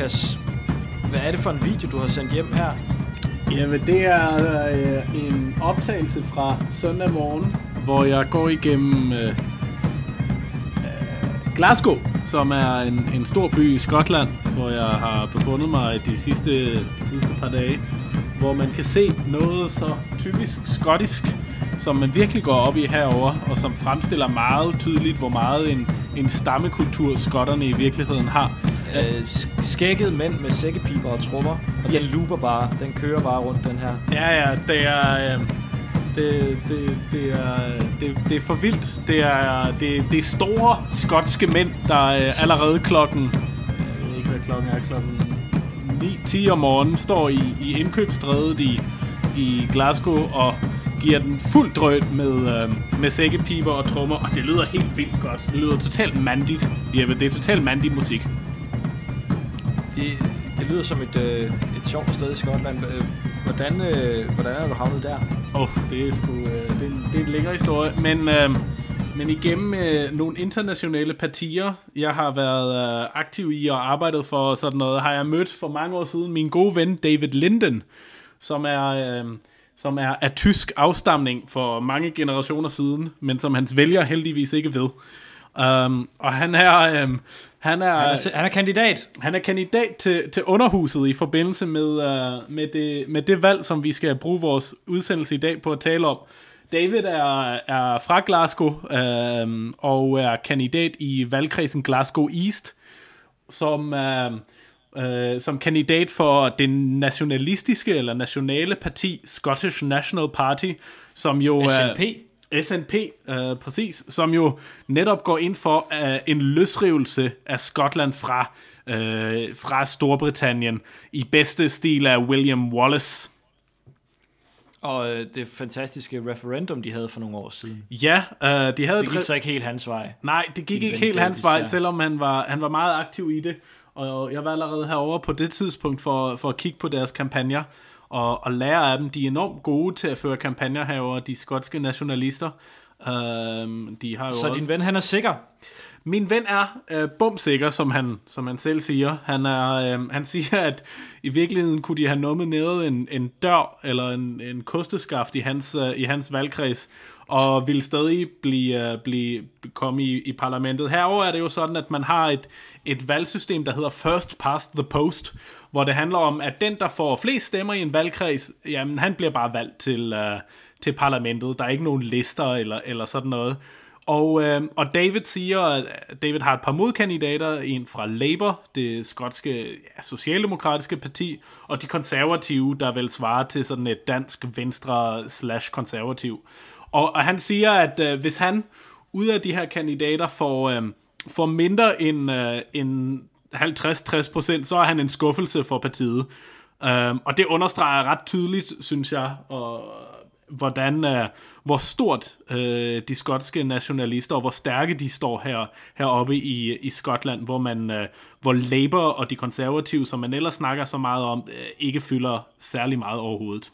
Lukas, hvad er det for en video, du har sendt hjem her? Jamen, det er øh, en optagelse fra søndag morgen, hvor jeg går igennem øh, øh Glasgow, som er en, en stor by i Skotland, hvor jeg har befundet mig de sidste, de sidste par dage, hvor man kan se noget så typisk skottisk, som man virkelig går op i herover, og som fremstiller meget tydeligt, hvor meget en, en stammekultur skotterne i virkeligheden har. Øh, skægget mænd med sækkepiber og trommer, og den looper bare, den kører bare rundt, den her. Ja, ja, det er... Øh, det, det, det, er, det, det er for vildt. Det er, det, det er store skotske mænd, der øh, allerede klokken... Jeg ved ikke, hvad klokken er. Klokken 9-10 om morgenen står i, i indkøbsstrædet i, i Glasgow og giver den fuld drøn med, øh, med sækkepiber og trommer, og det lyder helt vildt godt. Det lyder totalt mandigt. Ja, det er totalt mandig musik. Det, det lyder som et, øh, et sjovt sted i Skotland. Øh, hvordan, øh, hvordan er du havnet der? Åh, oh, det er sgu... Øh, det, er, det er en lækker historie. Men, øh, men igennem øh, nogle internationale partier, jeg har været øh, aktiv i og arbejdet for sådan noget, har jeg mødt for mange år siden min gode ven David Linden, som er... Øh, som er af tysk afstamning for mange generationer siden, men som hans vælger heldigvis ikke ved. Um, og han er, um, han er, han er, han er kandidat. Han er kandidat til, til underhuset i forbindelse med, uh, med, det, med det valg, som vi skal bruge vores udsendelse i dag på at tale om. David er, er fra Glasgow um, og er kandidat i valgkredsen Glasgow East, som, uh, uh, som kandidat for det nationalistiske eller nationale parti Scottish National Party, som jo SNP. er SNP, øh, præcis, som jo netop går ind for øh, en løsrivelse af Skotland fra, øh, fra Storbritannien i bedste stil af William Wallace. Og øh, det fantastiske referendum, de havde for nogle år siden. Ja, øh, de havde... Det gik så ikke helt hans vej. Nej, det gik ikke helt hans vej, selvom han var, han var meget aktiv i det. Og jeg var allerede herovre på det tidspunkt for, for at kigge på deres kampagner og, og lære af dem. De er enormt gode til at føre kampagner herover de skotske nationalister. Øhm, de har jo Så også... din ven, han er sikker? Min ven er øh, bumsikker, som han, som han selv siger. Han, er, øh, han siger, at i virkeligheden kunne de have nomineret en, en dør eller en, en kosteskaft i hans, øh, i hans valgkreds, og ville stadig blive, øh, blive, komme i, i parlamentet. Herover er det jo sådan, at man har et, et valgsystem, der hedder First Past the Post, hvor det handler om, at den, der får flest stemmer i en valgkreds, jamen han bliver bare valgt til, øh, til parlamentet. Der er ikke nogen lister eller, eller sådan noget. Og, øh, og David siger, at David har et par modkandidater, en fra Labour, det skotske ja, socialdemokratiske parti, og de konservative, der vil svare til sådan et dansk venstre slash konservativ. Og, og han siger, at øh, hvis han ud af de her kandidater får, øh, får mindre end, øh, end 50-60%, så er han en skuffelse for partiet. Øh, og det understreger ret tydeligt, synes jeg, og hvordan, uh, hvor stort uh, de skotske nationalister, og hvor stærke de står her heroppe i, i Skotland, hvor man, uh, hvor Labour og de konservative, som man ellers snakker så meget om, uh, ikke fylder særlig meget overhovedet.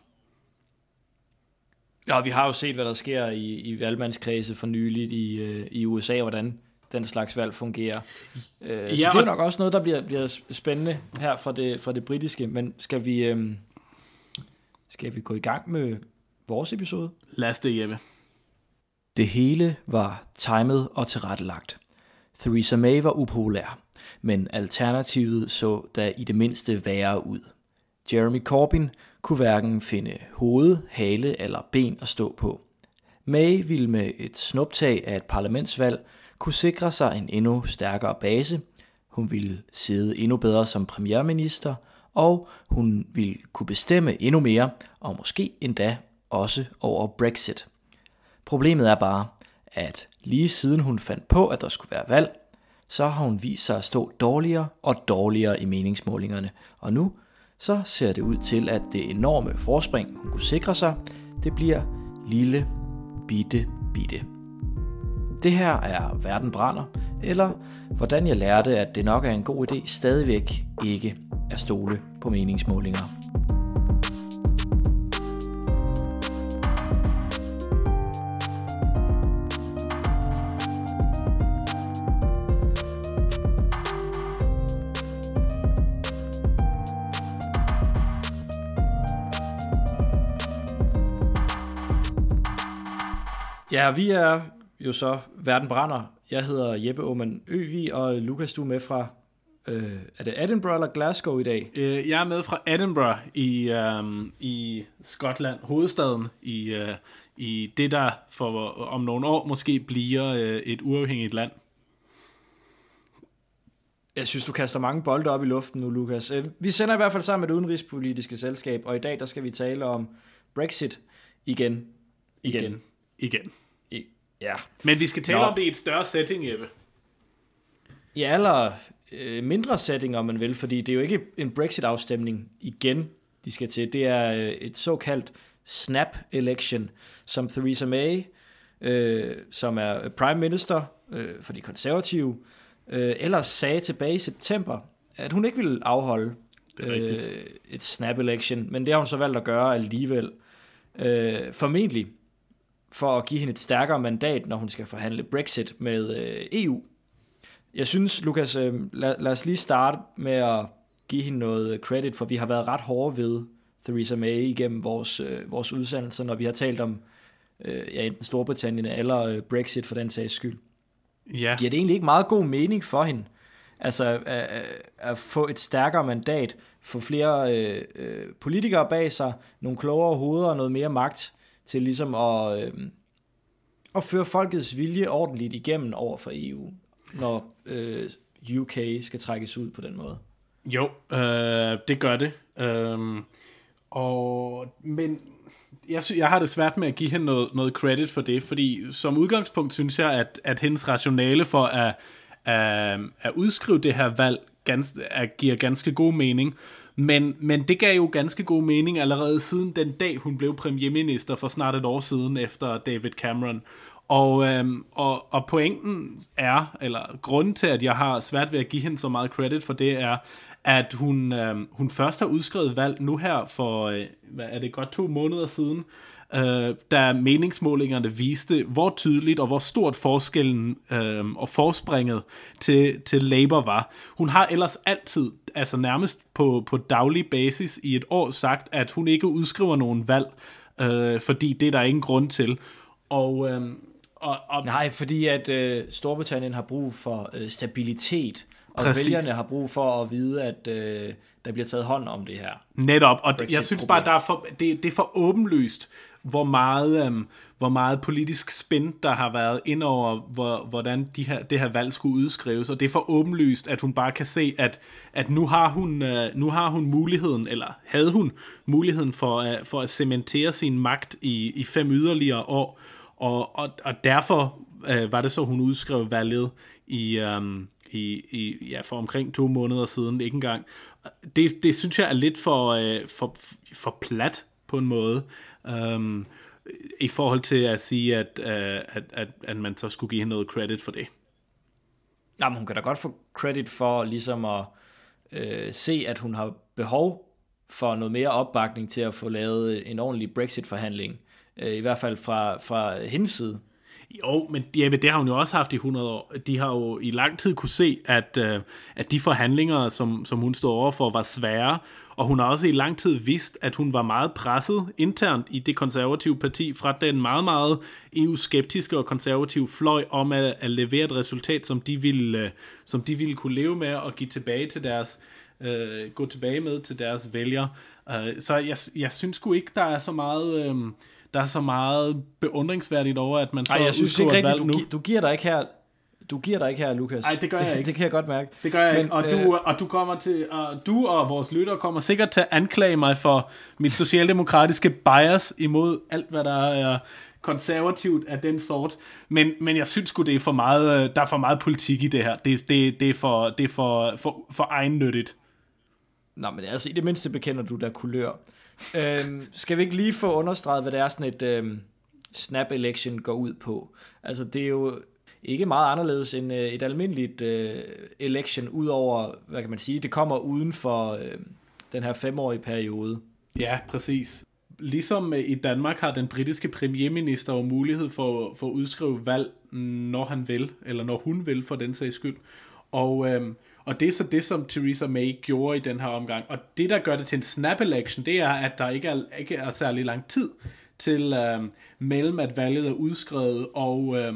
Ja, vi har jo set, hvad der sker i, i valgmandskredse for nyligt i, uh, i USA, hvordan den slags valg fungerer. Uh, ja, så det er nok også noget, der bliver, bliver spændende her fra det, fra det britiske, men skal vi, um, skal vi gå i gang med vores episode. Lad os det, Jeppe. Det hele var timet og tilrettelagt. Theresa May var upopulær, men alternativet så da i det mindste værre ud. Jeremy Corbyn kunne hverken finde hoved, hale eller ben at stå på. May ville med et snuptag af et parlamentsvalg kunne sikre sig en endnu stærkere base. Hun ville sidde endnu bedre som premierminister, og hun ville kunne bestemme endnu mere, og måske endda også over Brexit. Problemet er bare, at lige siden hun fandt på, at der skulle være valg, så har hun vist sig at stå dårligere og dårligere i meningsmålingerne, og nu så ser det ud til, at det enorme forspring, hun kunne sikre sig, det bliver lille, bitte, bitte. Det her er Verden brænder, eller hvordan jeg lærte, at det nok er en god idé stadigvæk ikke at stole på meningsmålinger. Ja, vi er jo så Verden Brænder. Jeg hedder Jeppe Aumann Øvi, og Lukas, du er med fra, øh, er det Edinburgh eller Glasgow i dag? Øh, jeg er med fra Edinburgh i, øh, i Skotland, hovedstaden, i, øh, i det, der for om nogle år måske bliver øh, et uafhængigt land. Jeg synes, du kaster mange bolde op i luften nu, Lukas. Øh, vi sender i hvert fald sammen det udenrigspolitiske selskab, og i dag der skal vi tale om Brexit igen. Igen. Igen. igen. Ja. Men vi skal tale Nå. om det i et større setting, Jeppe. Ja, eller øh, mindre setting, om man vil, fordi det er jo ikke en Brexit-afstemning igen, de skal til. Det er øh, et såkaldt snap-election, som Theresa May, øh, som er prime minister øh, for de konservative, øh, ellers sagde tilbage i september, at hun ikke ville afholde øh, et snap-election, men det har hun så valgt at gøre alligevel. Øh, formentlig for at give hende et stærkere mandat, når hun skal forhandle Brexit med øh, EU. Jeg synes, Lukas, øh, lad, lad os lige starte med at give hende noget credit, for vi har været ret hårde ved Theresa May igennem vores, øh, vores udsendelser, når vi har talt om øh, ja, enten Storbritannien eller øh, Brexit for den sags skyld. Ja. Giver det egentlig ikke meget god mening for hende, altså at, at få et stærkere mandat, få flere øh, øh, politikere bag sig, nogle klogere hoveder og noget mere magt til ligesom at, øh, at føre folkets vilje ordentligt igennem over for EU, når øh, UK skal trækkes ud på den måde? Jo, øh, det gør det. Øh, og, men jeg, sy- jeg har det svært med at give hende noget, noget credit for det, fordi som udgangspunkt synes jeg, at, at hendes rationale for at, at, at udskrive det her valg gans, at giver ganske god mening. Men, men det gav jo ganske god mening allerede siden den dag, hun blev premierminister for snart et år siden efter David Cameron. Og, øhm, og, og pointen er, eller grunden til, at jeg har svært ved at give hende så meget credit for det, er, at hun, øhm, hun først har udskrevet valg nu her for, øh, hvad er det, godt to måneder siden, øh, da meningsmålingerne viste, hvor tydeligt og hvor stort forskellen øh, og forspringet til, til Labour var. Hun har ellers altid, altså nærmest på, på daglig basis i et år, sagt, at hun ikke udskriver nogen valg, øh, fordi det er der ingen grund til. Og, øh, og, og Nej, fordi at øh, Storbritannien har brug for øh, stabilitet og Præcis. vælgerne har brug for at vide, at øh, der bliver taget hånd om det her. Netop, og jeg synes bare, der er for, det, det er for åbenlyst, hvor meget, øhm, hvor meget politisk spænd, der har været ind over, hvor, hvordan de her, det her valg skulle udskrives, og det er for åbenlyst, at hun bare kan se, at, at nu, har hun, øh, nu har hun muligheden, eller havde hun muligheden for, øh, for at cementere sin magt i, i fem yderligere år, og, og, og derfor øh, var det så, hun udskrev valget i, øhm, i, i, ja, for omkring to måneder siden, ikke engang. Det, det synes jeg er lidt for, øh, for, for plat på en måde, um, i forhold til at sige, at, uh, at, at, at man så skulle give hende noget credit for det. Jamen, hun kan da godt få credit for ligesom at øh, se, at hun har behov for noget mere opbakning til at få lavet en ordentlig Brexit-forhandling. Øh, I hvert fald fra, fra hendes side. Jo, men ja, det har hun jo også haft i 100 år. De har jo i lang tid kunne se, at, øh, at de forhandlinger, som, som hun stod overfor, var svære. Og hun har også i lang tid vidst, at hun var meget presset internt i det konservative parti fra den meget, meget EU-skeptiske og konservative fløj om at, at levere et resultat, som de, ville, øh, som de ville kunne leve med og give tilbage til deres, øh, gå tilbage med til deres vælgere. Øh, så jeg, jeg synes sgu ikke, der er så meget... Øh, der er så meget beundringsværdigt over, at man så Ej, jeg synes ikke rigtigt, du, nu. du giver dig ikke her du giver dig ikke her, Lukas. Nej, det gør jeg ikke. det kan jeg godt mærke. Det gør jeg Men, ikke. Og, øh, du, og du kommer til, og du og vores lyttere kommer sikkert til at anklage mig for mit socialdemokratiske bias imod alt, hvad der er konservativt af den sort. Men, men jeg synes sgu, det er for meget, øh, der er for meget politik i det her. Det, det, det er for, det er for, for, for egennyttigt. Nå, men altså, i det mindste bekender du der kulør øhm, skal vi ikke lige få understreget, hvad det er sådan et øhm, snap election går ud på? Altså det er jo ikke meget anderledes end øh, et almindeligt øh, election, udover, hvad kan man sige, det kommer uden for øh, den her femårige periode. Ja, præcis. Ligesom øh, i Danmark har den britiske premierminister jo mulighed for, for at udskrive valg, når han vil, eller når hun vil for den sags skyld. Og øhm, og det er så det, som Theresa May gjorde i den her omgang. Og det, der gør det til en snap election, det er, at der ikke er, ikke er særlig lang tid til øh, mellem at valget er udskrevet og, øh,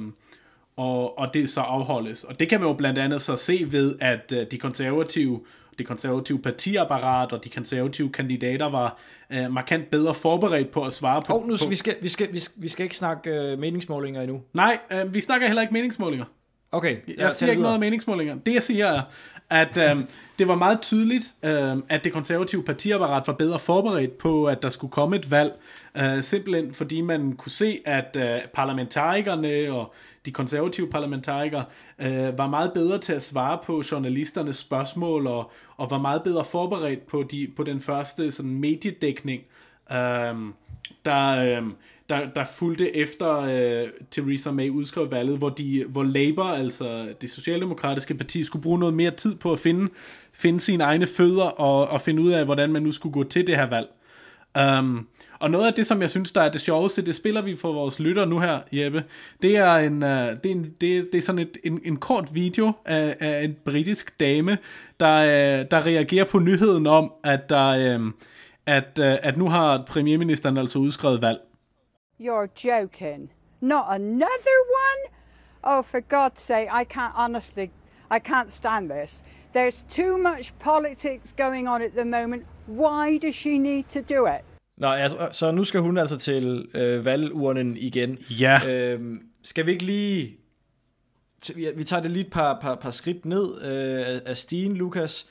og, og det så afholdes. Og det kan man jo blandt andet så se ved, at øh, de konservative det konservative partiapparat og de konservative kandidater var øh, markant bedre forberedt på at svare på... Oh, nu, på vi, skal, vi, skal, vi, skal, vi skal ikke snakke øh, meningsmålinger endnu. Nej, øh, vi snakker heller ikke meningsmålinger. Okay. Jeg ja, siger ikke noget om meningsmålinger. Det jeg siger er, at øh, det var meget tydeligt, øh, at det konservative partiapparat var bedre forberedt på, at der skulle komme et valg. Øh, simpelthen fordi man kunne se, at øh, parlamentarikerne og de konservative parlamentarikere øh, var meget bedre til at svare på journalisternes spørgsmål og, og var meget bedre forberedt på, de, på den første sådan, mediedækning, øh, der, øh, der, der fulgte efter øh, Theresa May udskrev valget, hvor, de, hvor Labour, altså det socialdemokratiske parti, skulle bruge noget mere tid på at finde, finde sine egne fødder og, og finde ud af, hvordan man nu skulle gå til det her valg. Um, og noget af det, som jeg synes, der er det sjoveste, det spiller vi for vores lytter nu her, Jeppe, det er, en, uh, det er, en, det, det er sådan et, en, en kort video af, af en britisk dame, der, uh, der reagerer på nyheden om, at, der, um, at, uh, at nu har premierministeren altså udskrevet valg. You're joking. Not another one? Oh, for God's sake, I can't honestly, I can't stand this. There's too much politics going on at the moment. Why does she need to do it? Nå, altså, så nu skal hun altså til øh, valgurnen igen. Ja. Øhm, skal vi ikke lige... Vi tager det lige et par, par, par skridt ned øh, af stigen, Lukas.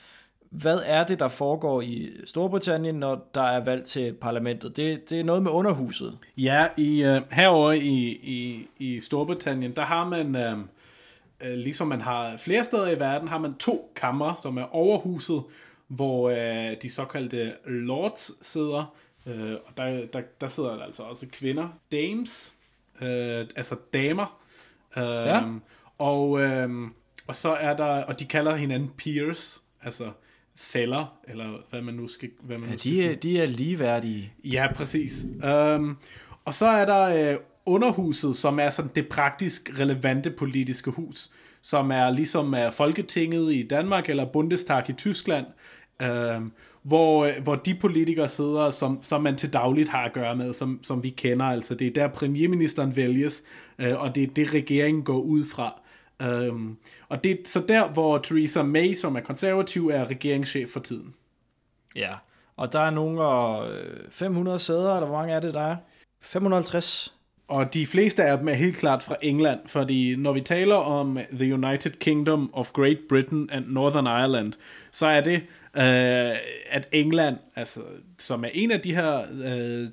Hvad er det, der foregår i Storbritannien, når der er valg til parlamentet? Det, det er noget med underhuset. Ja, i, øh, herovre i, i, i Storbritannien, der har man... Øh, øh, ligesom man har flere steder i verden, har man to kamre, som er overhuset, hvor øh, de såkaldte lords sidder. Øh, og der, der, der sidder der altså også kvinder. Dames, øh, altså damer. Øh, ja. og, øh, og så er der, og de kalder hinanden peers, altså fælder, eller hvad man nu skal, hvad man ja, nu skal de, sige. er, de er ligeværdige. Ja, præcis. Um, og så er der øh, underhuset, som er sådan det praktisk relevante politiske hus, som er ligesom er Folketinget i Danmark eller Bundestag i Tyskland, hvor, øh, hvor de politikere sidder, som, som man til dagligt har at gøre med, som, som vi kender. Altså det er der premierministeren vælges, uh, og det er det regeringen går ud fra. Um, og det er så der, hvor Theresa May, som er konservativ, er regeringschef for tiden. Ja, og der er nogle og 500 sæder, eller hvor mange er det, der er? 550. Og de fleste af dem er helt klart fra England, fordi når vi taler om The United Kingdom of Great Britain and Northern Ireland, så er det, øh, at England, altså, som er en af de her øh,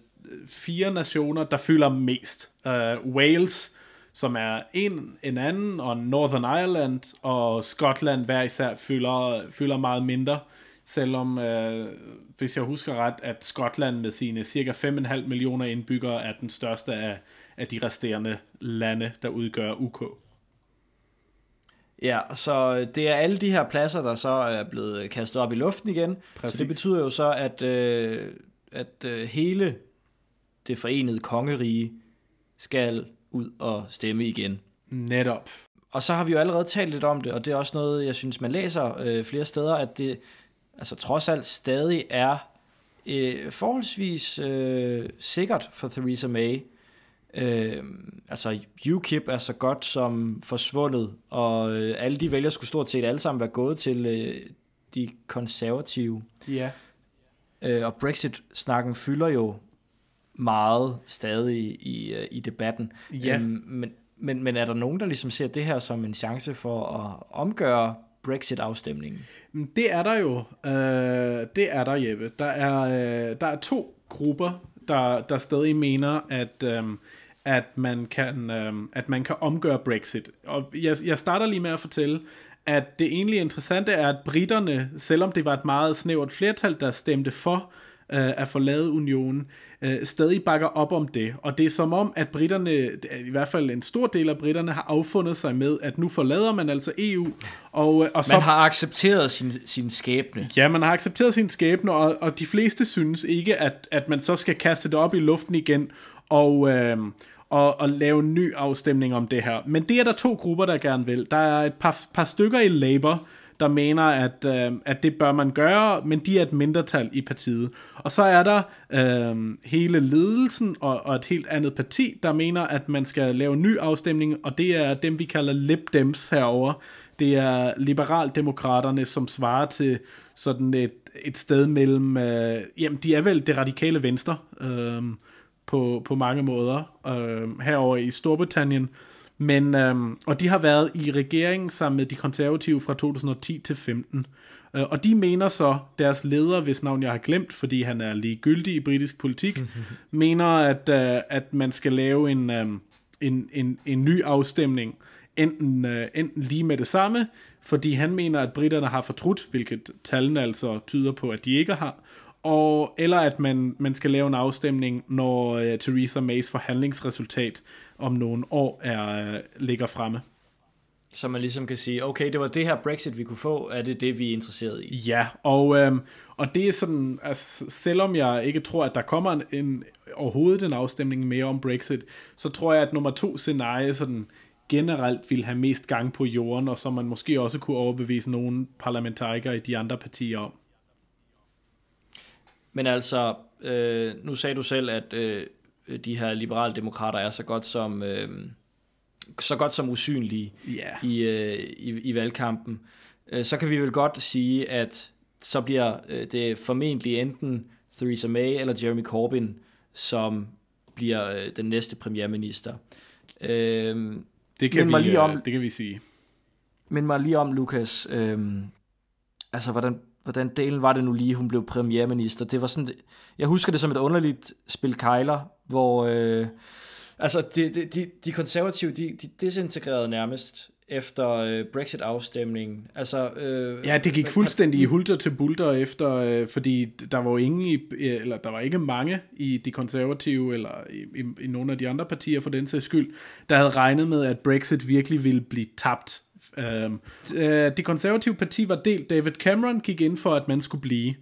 fire nationer, der fylder mest. Øh, Wales, som er en, en anden, og Northern Ireland og Skotland hver især fylder, fylder meget mindre, selvom, øh, hvis jeg husker ret, at Skotland med sine cirka 5,5 millioner indbyggere er den største af, af de resterende lande, der udgør UK. Ja, så det er alle de her pladser, der så er blevet kastet op i luften igen. Præcis. Så det betyder jo så, at, øh, at øh, hele det forenede kongerige skal ud og stemme igen. Netop. Og så har vi jo allerede talt lidt om det, og det er også noget, jeg synes, man læser øh, flere steder, at det altså trods alt stadig er øh, forholdsvis øh, sikkert for Theresa May. Øh, altså UKIP er så godt som forsvundet, og øh, alle de vælgere skulle stort set alle sammen være gået til øh, de konservative. Ja. Øh, og Brexit-snakken fylder jo meget stadig i, i, øh, i debatten. Ja. Øhm, men, men, men er der nogen, der ligesom ser det her som en chance for at omgøre Brexit-afstemningen? Det er der jo. Øh, det er der, Jeppe. Der er, øh, der er to grupper, der, der stadig mener, at, øh, at, man kan, øh, at man kan omgøre Brexit. Og jeg, jeg starter lige med at fortælle, at det egentlig interessante er, at britterne, selvom det var et meget snævert flertal, der stemte for øh, at forlade unionen, øh, stadig bakker op om det. Og det er som om, at britterne, i hvert fald en stor del af britterne, har affundet sig med, at nu forlader man altså EU. Og, øh, og så, Man har accepteret sin, sin skæbne. Ja, man har accepteret sin skæbne, og, og de fleste synes ikke, at, at man så skal kaste det op i luften igen og, øh, og, og lave en ny afstemning om det her. Men det er der to grupper, der gerne vil. Der er et par, par stykker i Labour, der mener, at, øh, at det bør man gøre, men de er et mindretal i partiet. Og så er der øh, hele ledelsen og, og et helt andet parti, der mener, at man skal lave en ny afstemning, og det er dem, vi kalder Lib Dems herover. Det er liberaldemokraterne, som svarer til sådan et, et sted mellem, øh, jamen de er vel det radikale venstre øh, på, på mange måder øh, herover i Storbritannien. Men, øhm, og de har været i regering sammen med de konservative fra 2010 til 15. Øh, og de mener så, deres leder, hvis navn jeg har glemt, fordi han er ligegyldig i britisk politik, mener, at, øh, at man skal lave en, øh, en, en, en ny afstemning, enten, øh, enten lige med det samme, fordi han mener, at britterne har fortrudt, hvilket tallene altså tyder på, at de ikke har, og, eller at man, man skal lave en afstemning, når øh, Theresa Mays forhandlingsresultat om nogle år er, øh, ligger fremme. Så man ligesom kan sige, okay, det var det her Brexit, vi kunne få, er det det, vi er interesseret i? Ja, og, øhm, og det er sådan, altså, selvom jeg ikke tror, at der kommer en, en overhovedet en afstemning mere om Brexit, så tror jeg, at nummer to scenarie sådan generelt vil have mest gang på jorden, og så man måske også kunne overbevise nogle parlamentarikere i de andre partier om. Men altså, øh, nu sagde du selv, at øh, de her liberale demokrater er så godt som, øh, så godt som usynlige yeah. i, øh, i, i valgkampen. Øh, så kan vi vel godt sige, at så bliver øh, det formentlig enten Theresa May eller Jeremy Corbyn, som bliver øh, den næste premierminister. Øh, det, kan vi, lige om, øh, det kan vi sige. Men mig lige om, Lukas, øh, altså hvordan hvordan delen var det nu lige, hun blev premierminister. Det var sådan, jeg husker det som et underligt spil kejler, hvor øh, altså de, de, de, de konservative, de, de desintegrerede nærmest efter øh, Brexit-afstemningen. Altså, øh, ja, det gik fuldstændig i hulter til bulter efter, øh, fordi der var ingen i, eller der var ikke mange i de konservative, eller i, i, i nogle af de andre partier for den sags skyld, der havde regnet med, at Brexit virkelig ville blive tabt Uh, det konservative parti var delt. David Cameron gik ind for, at man skulle blive.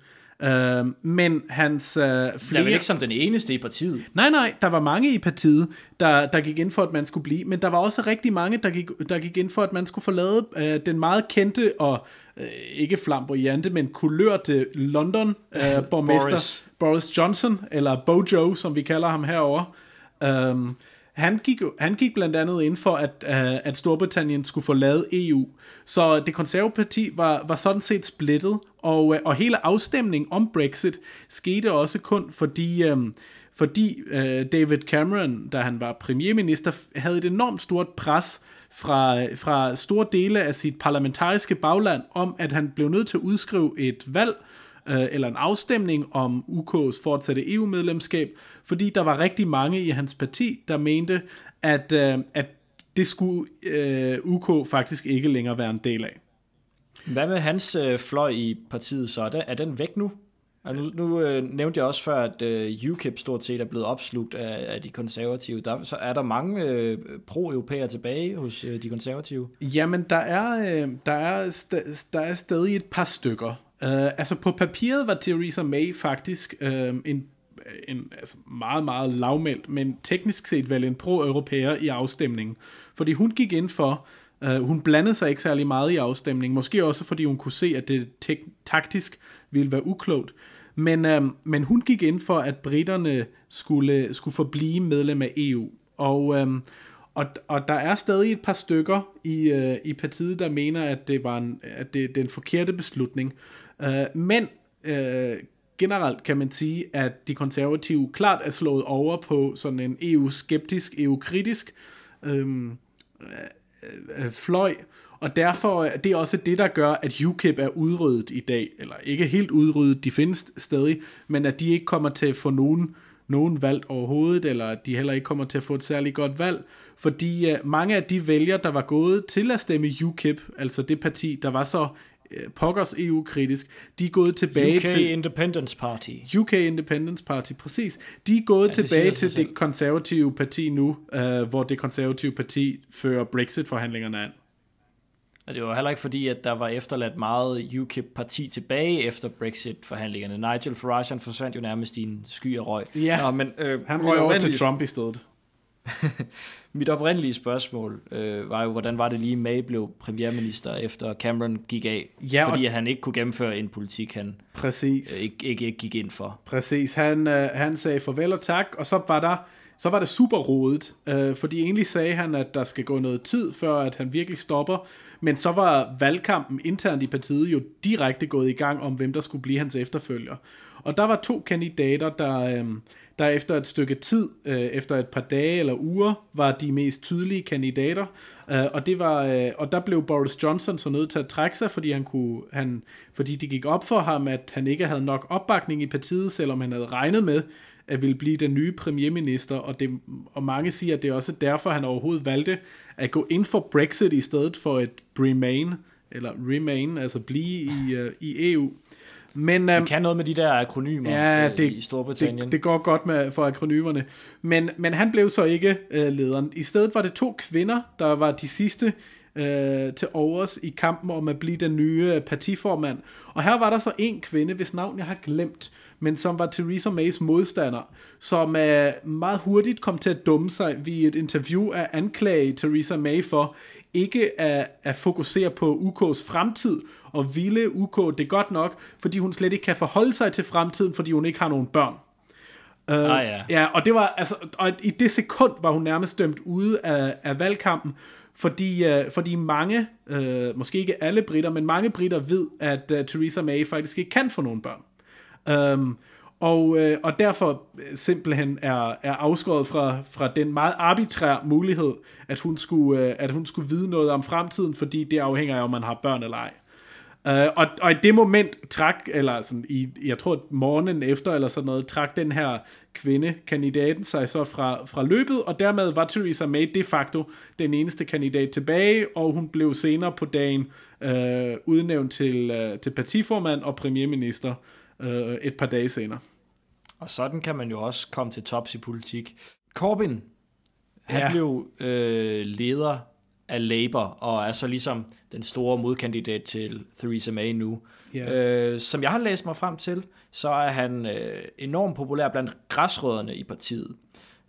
Uh, men hans uh, flere... Der var ikke som den eneste i partiet. Nej, nej, der var mange i partiet, der, der gik ind for, at man skulle blive, men der var også rigtig mange, der gik, der gik ind for, at man skulle forlade uh, den meget kendte og uh, ikke flamboyante, men kulørte London uh, borgmester Boris. Boris Johnson, eller Bojo, som vi kalder ham herover. Uh, han gik, han gik blandt andet ind for, at, uh, at Storbritannien skulle forlade EU. Så det konservative parti var, var sådan set splittet, og, uh, og hele afstemningen om Brexit skete også kun fordi, um, fordi uh, David Cameron, da han var premierminister, havde et enormt stort pres fra, fra store dele af sit parlamentariske bagland om, at han blev nødt til at udskrive et valg, øh, eller en afstemning om UK's fortsatte EU-medlemskab, fordi der var rigtig mange i hans parti, der mente, at, øh, at det skulle øh, UK faktisk ikke længere være en del af. Hvad med hans øh, fløj i partiet så? Er den, er den væk nu? Og nu, nu øh, nævnte jeg også før, at øh, UKIP stort set er blevet opslugt af, af de konservative. Der, så er der mange øh, pro-europæere tilbage hos øh, de konservative? Jamen, der er, øh, der, er st- der er stadig et par stykker. Uh, altså på papiret var Theresa May faktisk uh, en, en altså meget, meget lavmældt, men teknisk set vel en pro-europæer i afstemningen. Fordi hun gik ind for, uh, hun blandede sig ikke særlig meget i afstemningen, måske også fordi hun kunne se, at det tek- taktisk ville være uklogt. Men, uh, men hun gik ind for, at britterne skulle, skulle forblive medlem af EU. Og, uh, og, og der er stadig et par stykker i, øh, i partiet, der mener, at det var en, at det, det er en forkerte beslutning. Øh, men øh, generelt kan man sige, at de konservative klart er slået over på sådan en EU-skeptisk, EU-kritisk øhm, øh, øh, fløj, og derfor det er også det, der gør, at UKIP er udryddet i dag, eller ikke helt udryddet, de findes stadig, men at de ikke kommer til at få nogen, nogen valg overhovedet, eller at de heller ikke kommer til at få et særligt godt valg, fordi øh, mange af de vælgere, der var gået til at stemme UKIP, altså det parti, der var så pokkers EU-kritisk. De er gået tilbage UK til... UK Independence Party. UK Independence Party, præcis. De er gået ja, tilbage til det konservative parti nu, uh, hvor det konservative parti fører Brexit-forhandlingerne an. Og det var heller ikke fordi, at der var efterladt meget UKIP-parti tilbage efter Brexit-forhandlingerne. Nigel Farage han forsvandt jo nærmest i en sky af røg. Ja, Nå, men, øh, han røg over til Trump i stedet. Mit oprindelige spørgsmål øh, var jo, hvordan var det lige, May blev premierminister, efter Cameron gik af? Ja, fordi han ikke kunne gennemføre en politik, han Præcis. øh, ikke, ikke, ikke gik ind for. Præcis. Han, øh, han sagde farvel og tak, og så var der så var det super rodet, øh, fordi egentlig sagde han, at der skal gå noget tid, før at han virkelig stopper, men så var valgkampen internt i partiet jo direkte gået i gang om, hvem der skulle blive hans efterfølger. Og der var to kandidater, der, øh, der efter et stykke tid, øh, efter et par dage eller uger, var de mest tydelige kandidater, øh, og, det var, øh, og der blev Boris Johnson så nødt til at trække sig, fordi, han kunne, han, fordi det gik op for ham, at han ikke havde nok opbakning i partiet, selvom han havde regnet med, at ville blive den nye premierminister, og, det, og mange siger, at det er også derfor, han overhovedet valgte at gå ind for Brexit i stedet for et Remain, eller Remain, altså blive i, øh, i EU. Men, um, kan noget med de der akronymer Ja, øh, det, i Storbritannien. det, det går godt med for akronymerne. Men, men han blev så ikke øh, lederen. I stedet var det to kvinder, der var de sidste øh, til overs i kampen om at blive den nye øh, partiformand. Og her var der så en kvinde, hvis navn jeg har glemt, men som var Theresa Mays modstander, som øh, meget hurtigt kom til at dumme sig ved et interview at anklage Theresa May for ikke at, at fokusere på UK's fremtid, og ville UK det godt nok, fordi hun slet ikke kan forholde sig til fremtiden, fordi hun ikke har nogen børn. Uh, Ah, ja. ja, og det var altså, og i det sekund var hun nærmest dømt ude af, af valgkampen, fordi, uh, fordi mange, uh, måske ikke alle britter, men mange britter ved, at uh, Theresa May faktisk ikke kan få nogen børn. Um, og, øh, og derfor øh, simpelthen er, er afskåret fra, fra den meget arbitrære mulighed, at hun, skulle, øh, at hun skulle vide noget om fremtiden, fordi det afhænger af, om man har børn eller ej. Øh, og, og i det moment trak, eller sådan i, jeg tror morgenen efter, eller sådan noget, trak den her kvinde, kandidaten, sig så fra, fra løbet, og dermed var Theresa May de facto den eneste kandidat tilbage, og hun blev senere på dagen øh, udnævnt til, øh, til partiformand og premierminister uh, et par dage senere. Og sådan kan man jo også komme til tops i politik. Corbyn, han Ja. blev øh, leder af Labour, og er så ligesom den store modkandidat til Theresa May nu. Ja. Øh, som jeg har læst mig frem til, så er han øh, enormt populær blandt græsrødderne i partiet.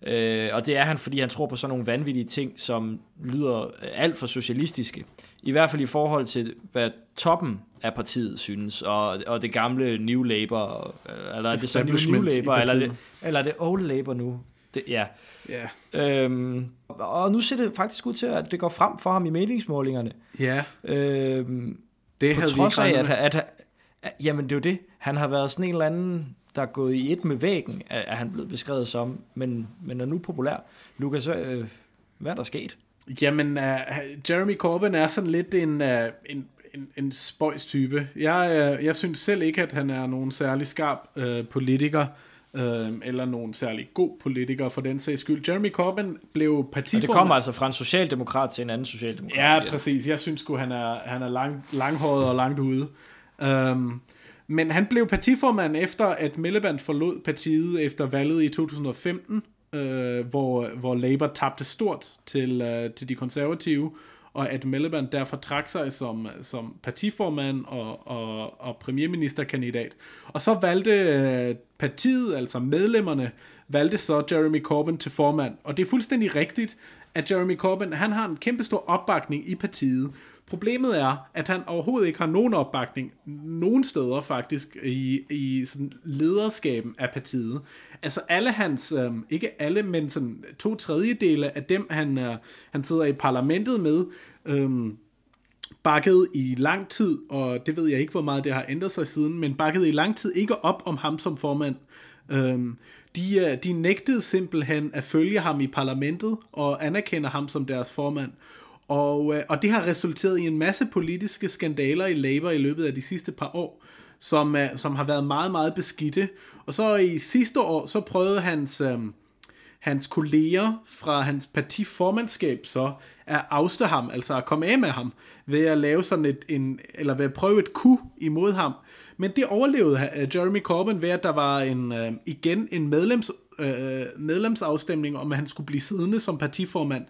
Øh, og det er han, fordi han tror på sådan nogle vanvittige ting, som lyder øh, alt for socialistiske. I hvert fald i forhold til, hvad toppen af partiet synes, og, og det gamle New Labour, øh, eller er det så New, New Labour, eller er, det, eller er det Old Labour nu? Det, ja. Ja. Øhm, og nu ser det faktisk ud til, at det går frem for ham i meningsmålingerne. Ja, Øhm, det på havde vi trods ikke af, at, at, at, at, jamen det er jo det, han har været sådan en eller anden, der er gået i et med væggen, er, er han blevet beskrevet som, men, men er nu populær. Lukas, hvad, øh, hvad er der sket? Jamen, uh, Jeremy Corbyn er sådan lidt en, uh, en, en, en spøjstype. Jeg, uh, jeg synes selv ikke, at han er nogen særlig skarp uh, politiker, uh, eller nogen særlig god politiker for den sags skyld. Jeremy Corbyn blev Og partiformand. det kommer altså fra en socialdemokrat til en anden socialdemokrat. Ja, præcis. Jeg synes sgu, han er, han er lang, langhåret og langt ude. Um, men han blev partiformand efter, at Miliband forlod partiet efter valget i 2015, øh, hvor, hvor Labour tabte stort til, øh, til de konservative, og at Miliband derfor trak sig som, som partiformand og, og, og premierministerkandidat. Og så valgte øh, partiet, altså medlemmerne, valgte så Jeremy Corbyn til formand. Og det er fuldstændig rigtigt, at Jeremy Corbyn, han har en kæmpe stor opbakning i partiet. Problemet er, at han overhovedet ikke har nogen opbakning nogen steder faktisk i, i sådan lederskaben af partiet. Altså alle hans, øh, ikke alle, men sådan to tredjedele af dem, han, øh, han sidder i parlamentet med, øh, bakket i lang tid, og det ved jeg ikke, hvor meget det har ændret sig siden, men bakket i lang tid ikke op om ham som formand. Øhm, de, øh, de nægtede simpelthen at følge ham i parlamentet og anerkender ham som deres formand. Og, øh, og det har resulteret i en masse politiske skandaler i Labour i løbet af de sidste par år, som, øh, som har været meget, meget beskidte. Og så i sidste år, så prøvede hans... Øh, hans kolleger fra hans partiformandskab så at afste ham, altså at komme af med ham, ved at lave sådan et, en, eller ved at prøve et ku imod ham. Men det overlevede øh, Jeremy Corbyn ved, at der var en, øh, igen en medlems, øh, medlemsafstemning om, at han skulle blive siddende som partiformand.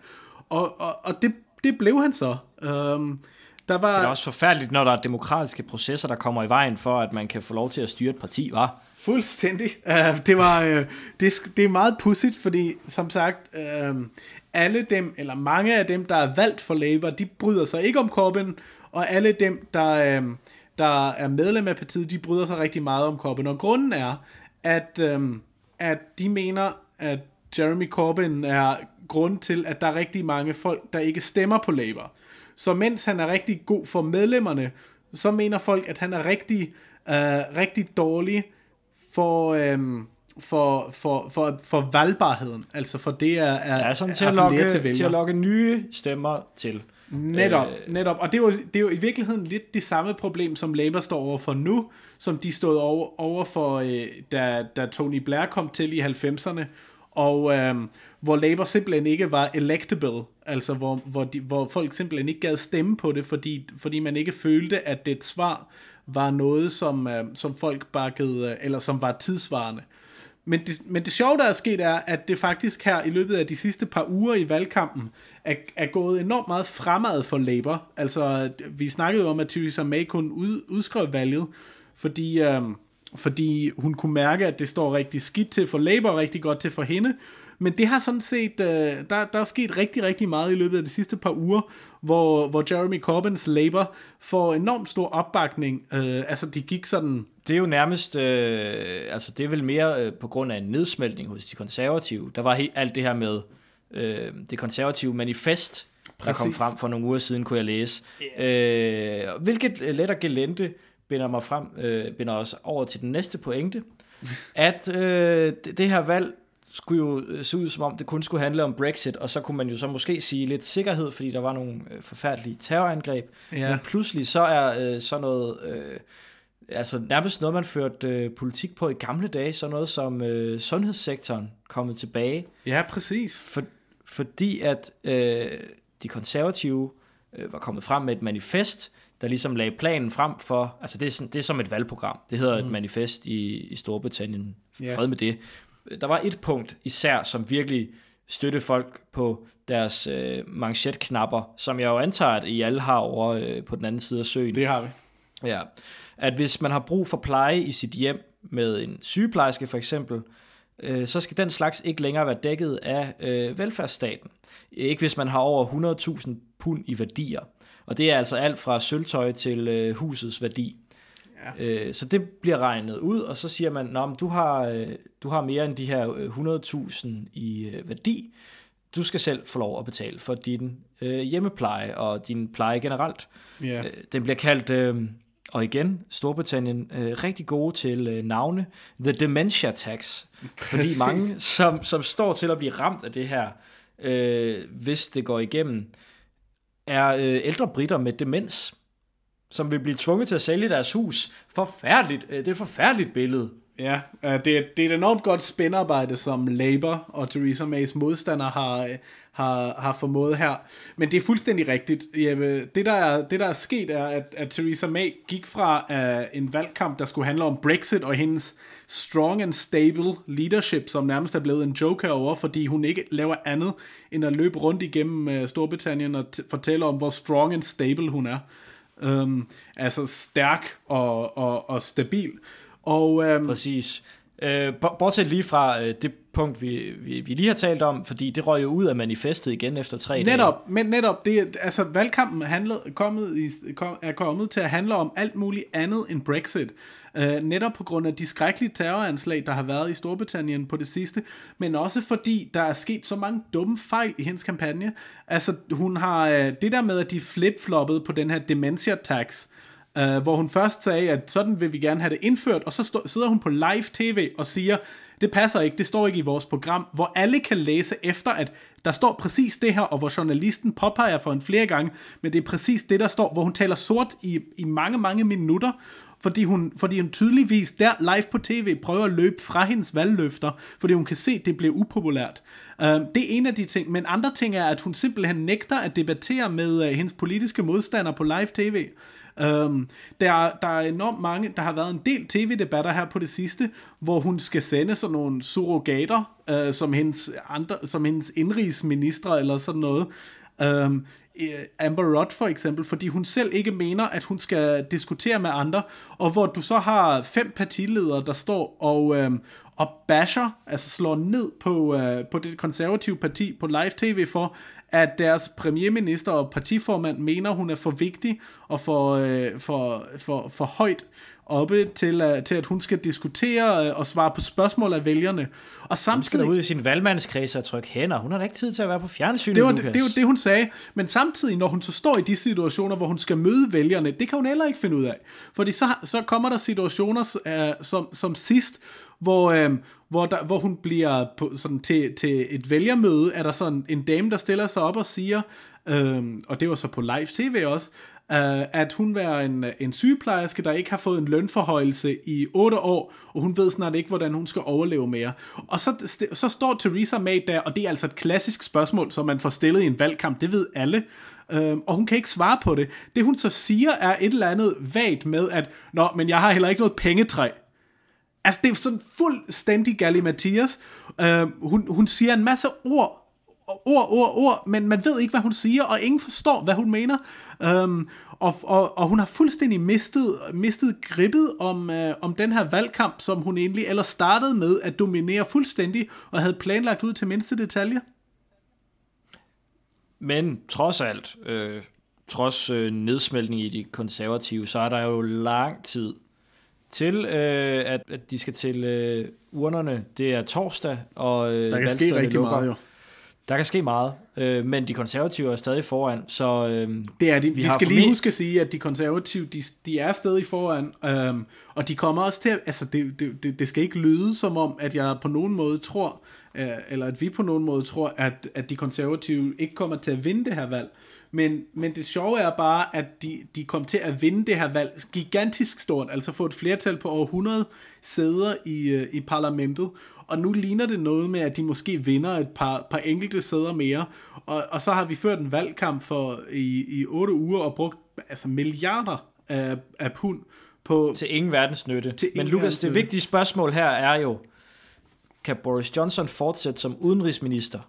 Og, og, og det, det blev han så. Um, Der var... Det er også forfærdeligt, når der er demokratiske processer, der kommer i vejen for, at man kan få lov til at styre et parti, var. Fuldstændig. Uh, det var uh, det, det er meget pudsigt, fordi som sagt, uh, alle dem, eller mange af dem, der er valgt for Labour, de bryder sig ikke om Corbyn, og alle dem, der, uh, der er medlem af partiet, de bryder sig rigtig meget om Corbyn. Og grunden er, at, uh, at de mener, at Jeremy Corbyn er grund til, at der er rigtig mange folk, der ikke stemmer på Labour. Så mens han er rigtig god for medlemmerne, så mener folk, at han er rigtig, uh, rigtig dårlig for, um, for, for, for, for valgbarheden. Altså for det er, er, ja, sådan til, at lokke, til, til at lokke nye stemmer til. Netop, øh, netop. Og det er, jo, det er jo i virkeligheden lidt det samme problem, som Labour står over for nu, som de stod over, over for, øh, da, da Tony Blair kom til i 90'erne, og øh, hvor Labour simpelthen ikke var electable, altså hvor, hvor, de, hvor folk simpelthen ikke gad stemme på det, fordi, fordi man ikke følte, at det svar var noget, som, øh, som folk bakkede, øh, eller som var tidsvarende. Men det, men det sjove, der er sket, er, at det faktisk her i løbet af de sidste par uger i valgkampen, er, er gået enormt meget fremad for Labour. Altså, vi snakkede jo om, at Theresa May kunne ud, udskrive valget, fordi, øh, fordi hun kunne mærke, at det står rigtig skidt til for Labour, og rigtig godt til for hende. Men det har sådan set, øh, der, der er sket rigtig, rigtig meget i løbet af de sidste par uger, hvor, hvor Jeremy Corbyns Labour får enormt stor opbakning. Øh, altså, de gik sådan... Det er jo nærmest, øh, altså det er vel mere øh, på grund af en nedsmeltning hos de konservative. Der var helt, alt det her med øh, det konservative manifest, Præcis. der kom frem for nogle uger siden, kunne jeg læse. Yeah. Øh, hvilket let og gelente binder mig frem, øh, binder os over til den næste pointe, at øh, det, det her valg skulle jo øh, se ud som om, det kun skulle handle om Brexit, og så kunne man jo så måske sige lidt sikkerhed, fordi der var nogle øh, forfærdelige terrorangreb. Ja. Men pludselig så er øh, sådan noget, øh, altså nærmest noget, man førte øh, politik på i gamle dage, sådan noget som øh, sundhedssektoren kommet tilbage. Ja, præcis. For, fordi at øh, de konservative øh, var kommet frem med et manifest, der ligesom lagde planen frem for, altså det er, sådan, det er som et valgprogram, det hedder mm. et manifest i, i Storbritannien, yeah. fred med det, der var et punkt især, som virkelig støtte folk på deres øh, manchetknapper, som jeg jo antager, at I alle har over øh, på den anden side af søen. Det har vi. Ja. At hvis man har brug for pleje i sit hjem med en sygeplejerske for eksempel, øh, så skal den slags ikke længere være dækket af øh, velfærdsstaten. Ikke hvis man har over 100.000 pund i værdier. Og det er altså alt fra sølvtøj til øh, husets værdi. Ja. Øh, så det bliver regnet ud, og så siger man, at du har, øh, du har mere end de her 100.000 øh, i øh, værdi. Du skal selv få lov at betale for din øh, hjemmepleje og din pleje generelt. Ja. Øh, den bliver kaldt, øh, og igen, Storbritannien, øh, rigtig gode til øh, navne. The Dementia Tax. Præcis. Fordi mange, som, som står til at blive ramt af det her, øh, hvis det går igennem, er øh, ældre britter med demens som vil blive tvunget til at sælge deres hus. Forfærdeligt. Øh, det er et forfærdeligt billede. Ja, øh, det er, det er et enormt godt spændarbejde, som Labour og Theresa Mays modstandere har, øh, har, har formået her. Men det er fuldstændig rigtigt. Det, der er, det, der er sket, er, at, at Theresa May gik fra uh, en valgkamp, der skulle handle om Brexit og hendes strong and stable leadership, som nærmest er blevet en joker over, fordi hun ikke laver andet end at løbe rundt igennem uh, Storbritannien og t- fortælle om, hvor strong and stable hun er. Um, altså stærk og, og, og stabil. Og, um, Præcis. Uh, bortset lige fra uh, det punkt, vi, vi, vi lige har talt om, fordi det røg jo ud af manifestet igen efter tre netop, dage. Men netop, det, altså valgkampen handlede, kommet i, kom, er kommet til at handle om alt muligt andet end Brexit. Uh, netop på grund af de skrækkelige terroranslag, der har været i Storbritannien på det sidste, men også fordi der er sket så mange dumme fejl i hendes kampagne. Altså, hun har uh, det der med, at de flip-floppede på den her dementia tax, Uh, hvor hun først sagde, at sådan vil vi gerne have det indført, og så stå, sidder hun på live tv og siger, det passer ikke, det står ikke i vores program, hvor alle kan læse efter, at der står præcis det her, og hvor journalisten påpeger for en flere gange, men det er præcis det, der står, hvor hun taler sort i, i mange, mange minutter, fordi hun, fordi hun tydeligvis der live på tv prøver at løbe fra hendes valgløfter, fordi hun kan se, at det bliver upopulært. Uh, det er en af de ting, men andre ting er, at hun simpelthen nægter at debattere med uh, hendes politiske modstander på live tv. Øhm, der, der er enormt mange, der har været en del tv-debatter her på det sidste, hvor hun skal sende sådan nogle surrogater, øh, som, hendes andre, som hendes indrigsminister eller sådan noget, Øhm, øh, Amber Rudd for eksempel, fordi hun selv ikke mener, at hun skal diskutere med andre, og hvor du så har fem partiledere, der står og, øh, og basher, altså slår ned på, øh, på det konservative parti på live tv for, at deres premierminister og partiformand mener, hun er for vigtig og for, øh, for, for, for højt oppe til, uh, til at hun skal diskutere uh, og svare på spørgsmål af vælgerne. Og samtidig... Hun skal ud i sin valgmandskreds og trykke hænder. Hun har da ikke tid til at være på fjernsynet, det var, det, det var det, hun sagde. Men samtidig, når hun så står i de situationer, hvor hun skal møde vælgerne, det kan hun heller ikke finde ud af. Fordi så, så kommer der situationer uh, som, som sidst, hvor, øh, hvor, der, hvor hun bliver på, sådan til, til et vælgermøde, er der sådan en dame, der stiller sig op og siger, øh, og det var så på live tv også, øh, at hun var en, en sygeplejerske, der ikke har fået en lønforhøjelse i 8 år, og hun ved snart ikke, hvordan hun skal overleve mere. Og så, så står Theresa May der, og det er altså et klassisk spørgsmål, som man får stillet i en valgkamp, det ved alle, Uh, og hun kan ikke svare på det. Det hun så siger er et eller andet vagt med, at Nå, men jeg har heller ikke noget pengetræ. Altså, det er sådan fuldstændig Gally Mathias. Uh, hun, hun siger en masse ord, ord, ord, ord, men man ved ikke, hvad hun siger, og ingen forstår, hvad hun mener. Um, og, og, og hun har fuldstændig mistet, mistet grippet om, øh, om den her valgkamp, som hun egentlig ellers startede med at dominere fuldstændig, og havde planlagt ud til mindste detalje. Men trods alt, øh, trods øh, nedsmeltning i de konservative, så er der jo lang tid til, øh, at, at de skal til øh, urnerne. Det er torsdag, og øh, der kan ske rigtig lukker. meget jo. Der kan ske meget, øh, men de konservative er stadig foran, så... Øh, det er de. Vi, vi skal lige huske at sige, at de konservative, de, de er stadig foran, øh, og de kommer også til. Altså, det, det, det skal ikke lyde som om, at jeg på nogen måde tror, øh, eller at vi på nogen måde tror, at, at de konservative ikke kommer til at vinde det her valg. Men, men det sjove er bare, at de, de kom til at vinde det her valg gigantisk stort, altså få et flertal på over 100 sæder i, øh, i parlamentet. Og nu ligner det noget med, at de måske vinder et par, par enkelte sæder mere. Og, og så har vi ført en valgkamp for i, i 8 uger og brugt altså milliarder af, af pund på... Til ingen verdens nytte. Til Men Lukas, det vigtige spørgsmål her er jo, kan Boris Johnson fortsætte som udenrigsminister?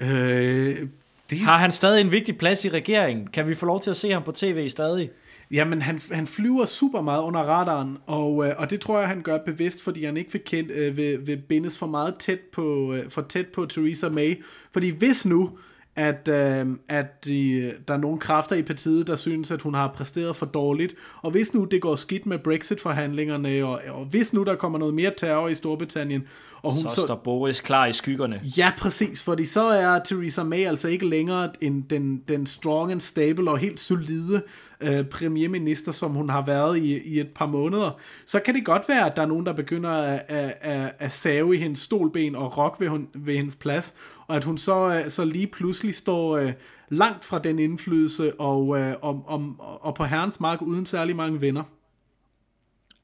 Øh, det... Har han stadig en vigtig plads i regeringen? Kan vi få lov til at se ham på tv stadig? Jamen, han, han flyver super meget under radaren, og, øh, og det tror jeg, han gør bevidst, fordi han ikke vil, kendt, øh, vil, vil bindes for meget tæt på, øh, for tæt på Theresa May. Fordi hvis nu, at, øh, at de, der er nogle kræfter i partiet, der synes, at hun har præsteret for dårligt. Og hvis nu det går skidt med Brexit-forhandlingerne, og, og hvis nu der kommer noget mere terror i Storbritannien, og hun så, så står Boris klar i skyggerne. Ja, præcis, fordi så er Theresa May altså ikke længere en, den, den strong and stable og helt solide øh, premierminister, som hun har været i, i et par måneder. Så kan det godt være, at der er nogen, der begynder at, at, at, at save i hendes stolben og rokke ved, hun, ved hendes plads, og at hun så, øh, så lige pludselig står øh, langt fra den indflydelse og, øh, om, om, og på herrens mark uden særlig mange venner.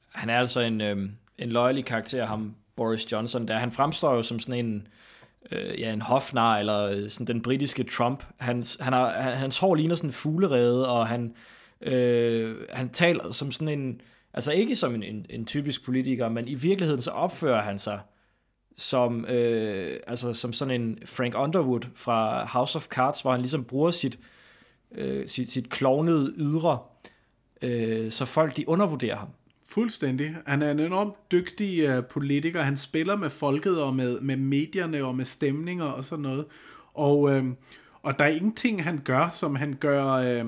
Han er altså en, øh, en løjelig karakter, ham Boris Johnson, der han fremstår jo som sådan en, øh, ja, en hofnar, eller øh, sådan den britiske Trump. Hans, han har, hans hår ligner sådan en fuglerede, og han, øh, Øh, han taler som sådan en, altså ikke som en, en, en typisk politiker, men i virkeligheden så opfører han sig som, øh, altså som sådan en Frank Underwood fra House of Cards, hvor han ligesom bruger sit, øh, sit, sit klovnede ydre, øh, så folk de undervurderer ham. Fuldstændig. Han er en enormt dygtig uh, politiker. Han spiller med folket og med, med medierne og med stemninger og sådan noget. Og, øh, og der er ingenting, han gør, som han gør øh,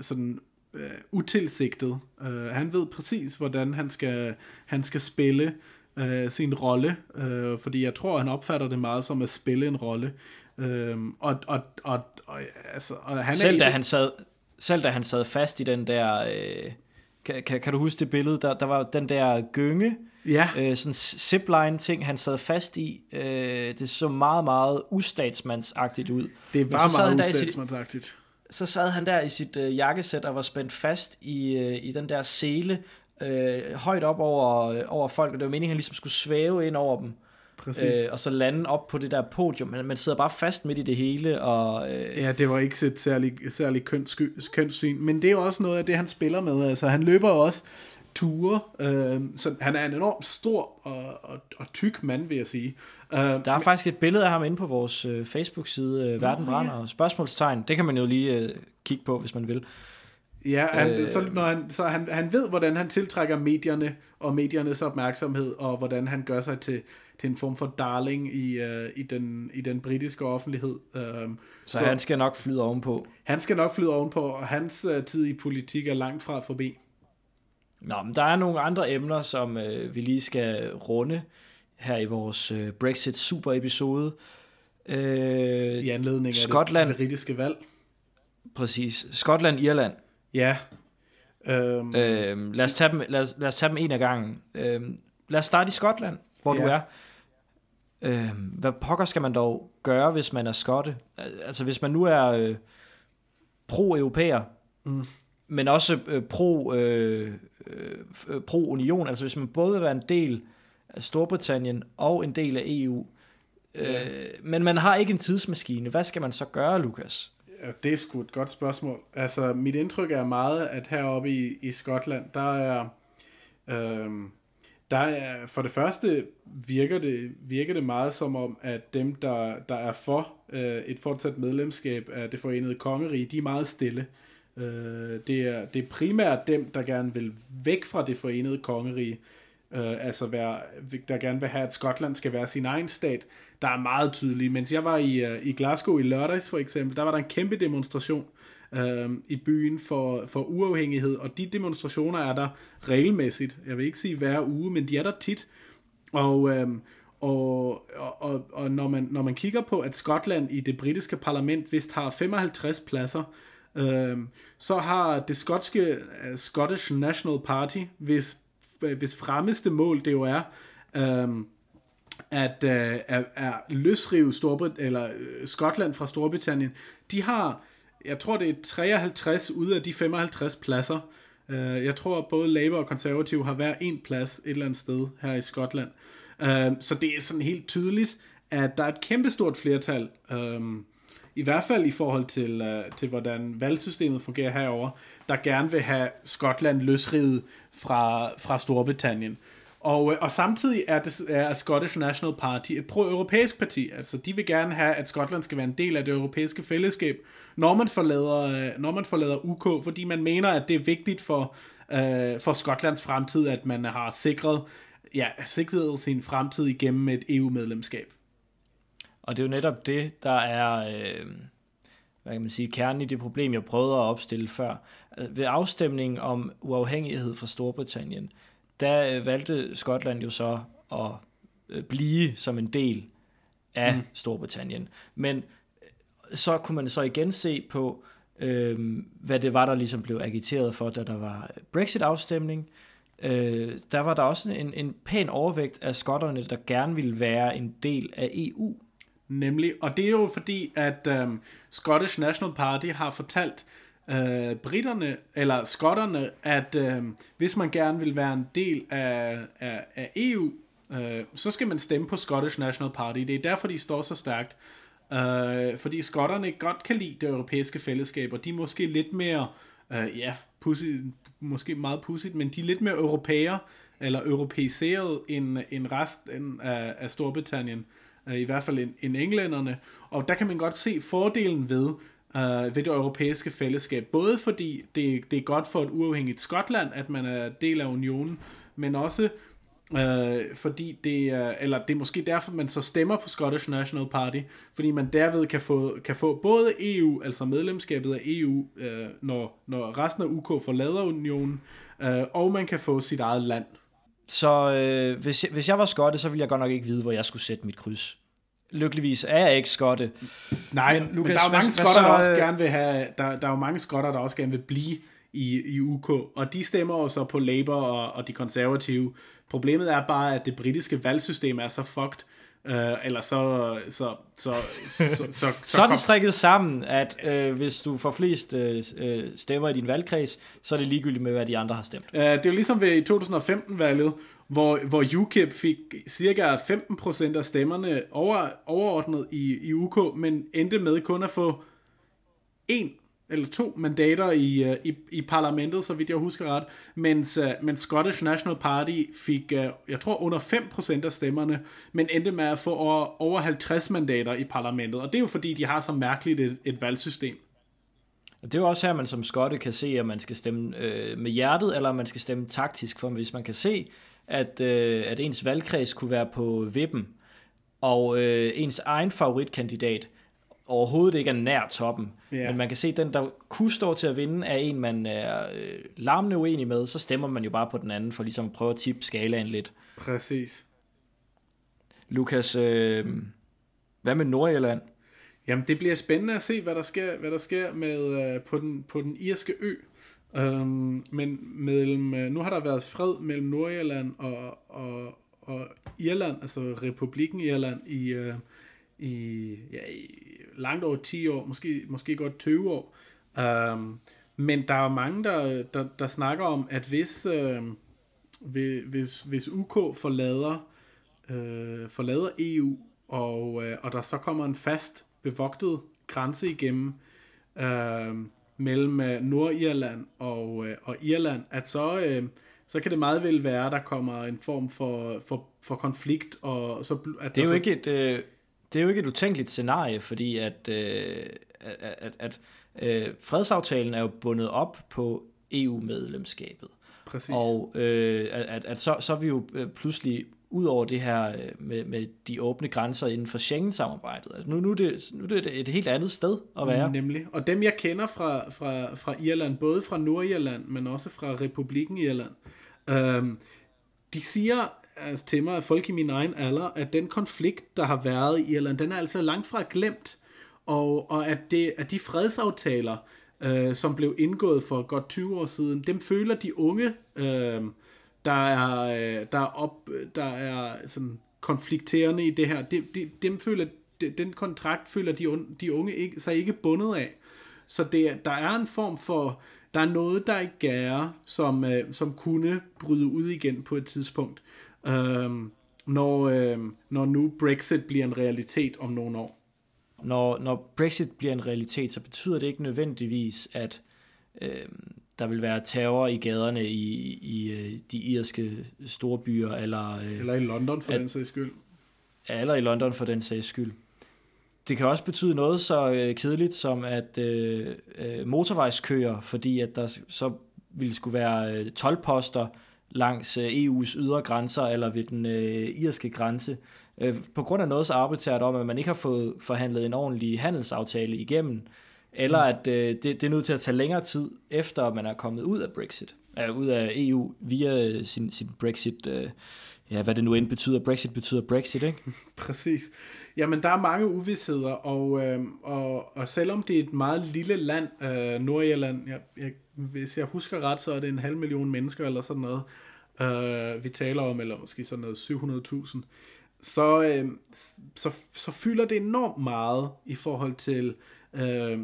sådan uh, utilsigtet. Uh, han ved præcis, hvordan han skal, han skal spille uh, sin rolle, uh, fordi jeg tror, han opfatter det meget som at spille en rolle. Uh, og, og, og, og, altså, og han selv, er da han sad, selv da han sad fast i den der... Øh kan, kan, kan du huske det billede? Der, der var den der gynge, ja. øh, sådan zipline ting, han sad fast i. Øh, det så meget, meget ustatsmandsagtigt ud. Det var meget ustatsmandsagtigt. Så sad han der i sit øh, jakkesæt og var spændt fast i, øh, i den der sele, øh, højt op over, øh, over folk, og det var meningen, at han ligesom skulle svæve ind over dem. Præcis. Øh, og så lande op på det der podium. Man, man sidder bare fast midt i det hele. Og, øh... Ja, det var ikke et særligt, særligt kønssyn, men det er jo også noget af det, han spiller med. Altså, han løber også ture. Øh, så han er en enormt stor og, og, og tyk mand, vil jeg sige. Øh, Der er faktisk et billede af ham inde på vores øh, Facebook-side, øh, Verden Brænder, og spørgsmålstegn. Det kan man jo lige øh, kigge på, hvis man vil. Ja, han, Øh. så, når han, så han, han ved, hvordan han tiltrækker medierne og mediernes opmærksomhed, og hvordan han gør sig til, til en form for darling i, uh, i, den, i den britiske offentlighed. Um, Så, så han skal nok flyde ovenpå. han skal nok flyde ovenpå, og hans uh, tid i politik er langt fra forbi. Nå, men der er nogle andre emner, som øh, vi lige skal runde her i vores øh, Brexit super episode. Øh, I anledning Skotland. af det britiske valg. Præcis. Skotland, Irland. Ja. Um, Øh, lad, os tage dem, lad, os, lad os tage dem en af gangen. Øh, lad os starte i Skotland, hvor Ja. du er. Øh, hvad pokker skal man dog gøre, hvis man er skotte? Al- Altså hvis man nu er øh, pro-europæer, Mm. Men også øh, pro, øh, øh, pro-union, altså hvis man både vil være en del af Storbritannien og en del af EU, Ja. øh, men man har ikke en tidsmaskine, hvad skal man så gøre, Lukas? Ja, det er sgu et godt spørgsmål. Altså, mit indtryk er meget, at heroppe i, i Skotland, der er, øhm, der er, for det første virker det, virker det meget som om, at dem, der, der er for øh, et fortsat medlemskab af det forenede kongerige, de er meget stille. Øh, Øh, det, er, det er primært dem, der gerne vil væk fra det forenede kongerige, øh, altså være, der gerne vil have, at Skotland skal være sin egen stat, der er meget tydelige. Mens jeg var i, øh, i Glasgow i lørdags for eksempel, der var der en kæmpe demonstration øh, i byen for, for uafhængighed, og de demonstrationer er der regelmæssigt. Jeg vil ikke sige hver uge, men de er der tit. Og, øh, og, og, og, og når, man, når man kigger på, at Skotland i det britiske parlament vist har 55 pladser, øhm, så har det skotske uh, Scottish National Party, hvis, øh, hvis fremmeste mål det jo er, øhm, at, øh, at, at løsrive Storbrit eller øh, Skotland fra Storbritannien, de har, jeg tror det er 53 ud af de 55 pladser. Øh, jeg tror både Labour og Konservative har hver en plads et eller andet sted her i Skotland. Øh, så det er sådan helt tydeligt, at der er et kæmpestort flertal, øh, i hvert fald i forhold til, øh, til hvordan valgsystemet fungerer herover, der gerne vil have Skotland løsrivet fra, fra Storbritannien. Og, øh, og samtidig er, det, er Scottish National Party et pro-europæisk parti. Altså, de vil gerne have, at Skotland skal være en del af det europæiske fællesskab, når man forlader, øh, når man forlader UK, fordi man mener, at det er vigtigt for, øh, for Skotlands fremtid, at man har sikret, ja, sikret sin fremtid igennem et EU-medlemskab. Og det er jo netop det, der er, øh, hvad kan man sige, kernen i det problem, jeg prøvede at opstille før. Ved afstemningen om uafhængighed fra Storbritannien, der øh, valgte Skotland jo så at øh, blive som en del af mm. Storbritannien. Men øh, så kunne man så igen se på, øh, hvad det var, der ligesom blev agiteret for, da der var Brexit-afstemning. Øh, der var der også en, en pæn overvægt af skotterne, der gerne ville være en del af EU. Nemlig, og det er jo fordi, at øhm, Scottish National Party har fortalt øh, britterne, eller skotterne, at øh, hvis man gerne vil være en del af, af, af EU, øh, så skal man stemme på Scottish National Party. Det er derfor, de står så stærkt. Øh, fordi skotterne godt kan lide det europæiske fællesskab, og de er måske lidt mere, øh, ja, pussy, måske meget pudsigt, men de er lidt mere europæer, eller europæiseret end, end resten af, af Storbritannien Øh, i hvert fald end, end englænderne. Og der kan man godt se fordelen ved, øh, ved det europæiske fællesskab. Både fordi det, det er godt for et uafhængigt Skotland, at man er del af unionen, men også øh, fordi det øh, eller det er måske derfor, man så stemmer på Scottish National Party, fordi man derved kan få, kan få både EU, altså medlemskabet af EU, øh, når, når resten af UK forlader unionen, øh, og man kan få sit eget land. Så øh, hvis, jeg, hvis jeg var skotte, så ville jeg godt nok ikke vide, hvor jeg skulle sætte mit kryds. Lykkeligvis er jeg ikke skotte. Nej, Men Lukas, men der er jo mange skotter, der også gerne vil have, der, der er jo mange skotter, der også gerne vil blive i, i UK, og de stemmer jo så på Labour og, og de konservative. Problemet er bare, at det britiske valgsystem er så fucked, uh, eller så, så, så, så, så, så, Sådan kom- strikket sammen, at øh, hvis du får flest øh, øh, stemmer i din valgkreds, så er det ligegyldigt med, hvad de andre har stemt. Uh, det er jo ligesom ved i 2015-valget, hvor, hvor UKIP fik cirka 15% af stemmerne over, overordnet i, i UK, men endte med kun at få en eller to mandater i, uh, i, i parlamentet, så vidt jeg husker ret, mens, uh, mens Scottish National Party fik, uh, jeg tror, under 5% af stemmerne, men endte med at få over, over 50 mandater i parlamentet. Og det er jo fordi, de har så mærkeligt et, et valgsystem. Og det er jo også her, man som skotte kan se, at man skal stemme øh, med hjertet, eller man skal stemme taktisk. For hvis man kan se, at, øh, at ens valgkreds kunne være på vippen, og øh, ens egen favoritkandidat overhovedet ikke er nær toppen, yeah. men man kan se, at den, der kunne stå til at vinde, er en, man er øh, larmende uenig med, så stemmer man jo bare på den anden, for ligesom at prøve at tippe skalaen lidt. Præcis. Lukas, øh, hvad med Nordjylland? Jamen, det bliver spændende at se, hvad der sker, hvad der sker med, øh, på, den, på den irske ø. Um, men mellem, øh, nu har der været fred mellem Nordjylland og, og, og Irland, altså Republiken Irland, i, uh, i, ja, i langt over 10 år, måske, måske godt 20 år. Um, men der er mange, der, der, der snakker om, at hvis, uh, hvis, hvis UK forlader, uh, forlader EU, og, uh, og der så kommer en fast bevogtet grænse igennem uh, mellem uh, Nordirland og, uh, og Irland, at så, uh, så kan det meget vel være, at der kommer en form for, for, for konflikt. Og så, at det, er jo så... ikke et, øh, det er jo ikke et utænkeligt scenarie, fordi at, øh, at, at, at øh, fredsaftalen er jo bundet op på EU-medlemskabet. Præcis. Og øh, at, at så, så er vi jo pludselig ud over det her med, med de åbne grænser inden for Schengen-samarbejdet. Altså nu, nu, er det, nu er det et helt andet sted at være. Nemlig. Og dem, jeg kender fra, fra, fra Irland, både fra Nordirland, men også fra Republiken Irland, øhm, de siger altså, til mig, folk i min egen alder, at den konflikt, der har været i Irland, den er altså langt fra glemt. Og, og at, det, at de fredsaftaler, øh, som blev indgået for godt 20 år siden, dem føler de unge... Øh, der er, øh, der er, op, der er sådan konflikterende i det her, de, de, dem føler, de, den kontrakt føler de, de unge ikke, sig ikke bundet af. Så det, der er en form for, der er noget, der ikke gærer, som, øh, som kunne bryde ud igen på et tidspunkt, øh, når, øh, når nu Brexit bliver en realitet om nogle år. Når, når Brexit bliver en realitet, så betyder det ikke nødvendigvis, at øh, der vil være terror i gaderne i, i øh, de irske store byer, eller... Øh, eller i London for at, den sags skyld. Eller i London for den sags skyld. Det kan også betyde noget så øh, kedeligt som at øh, øh, motorvejskøer, fordi at der så ville skulle være øh, tolvposter langs øh, EU's ydre grænser eller ved den øh, irske grænse, øh, på grund af noget så arbitrært om, at man ikke har fået forhandlet en ordentlig handelsaftale igennem, eller at øh, det, det er nødt til at tage længere tid, efter man er kommet ud af Brexit, øh, ud af EU via sin, sin Brexit, øh, ja, hvad det nu end betyder. Brexit betyder Brexit, ikke? Præcis. Jamen, der er mange uvidsheder, og, øh, og, og selvom det er et meget lille land, øh, Nordirland, jeg, jeg, hvis jeg husker ret, så er det en halv million mennesker eller sådan noget, øh, vi taler om, eller måske sådan noget 700.000, så, øh, så, så fylder det enormt meget i forhold til øh,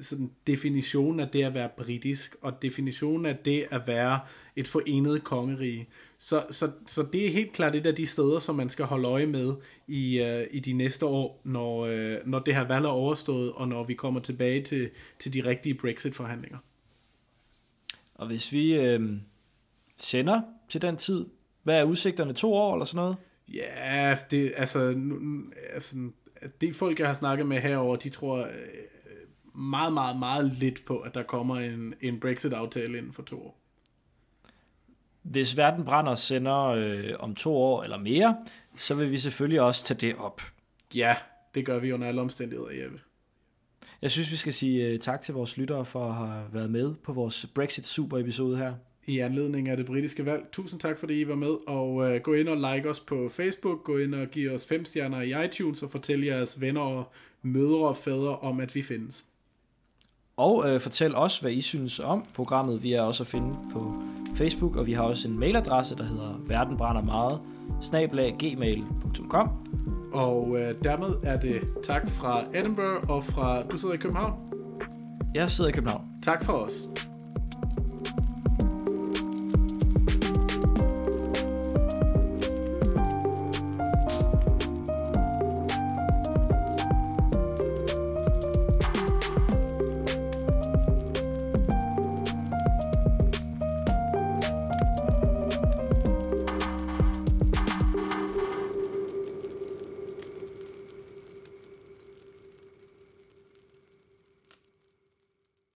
sådan definitionen af det at være britisk, og definitionen af det at være et forenet kongerige. Så, så, så det er helt klart et af de steder, som man skal holde øje med i, uh, i de næste år, når, uh, når det her valg er overstået, og når vi kommer tilbage til, til de rigtige Brexit-forhandlinger. Og hvis vi øh, sender til den tid, hvad er udsigterne? To år eller sådan noget? Ja, det, altså, nu, altså de folk, jeg har snakket med herover, de tror øh, meget, meget, meget lidt på, at der kommer en, en Brexit-aftale inden for to år. Hvis verden brænder sender øh, om to år eller mere, så vil vi selvfølgelig også tage det op. Ja, det gør vi under alle omstændigheder, Jeppe. Jeg synes, vi skal sige uh, tak til vores lyttere for at have været med på vores Brexit Super episode her i anledning af det britiske valg. Tusind tak, fordi I var med, og uh, gå ind og like os på Facebook, gå ind og giv os fem stjerner i iTunes, og fortæl jeres venner og mødre og fædre om, at vi findes. Og uh, fortæl os, hvad I synes om programmet. Vi er også at finde på Facebook, og vi har også en mailadresse, der hedder verdenbrændermeget, gmail.com. Og uh, dermed er det tak fra Edinburgh og fra... Du sidder i København? Jeg sidder i København. Tak for os.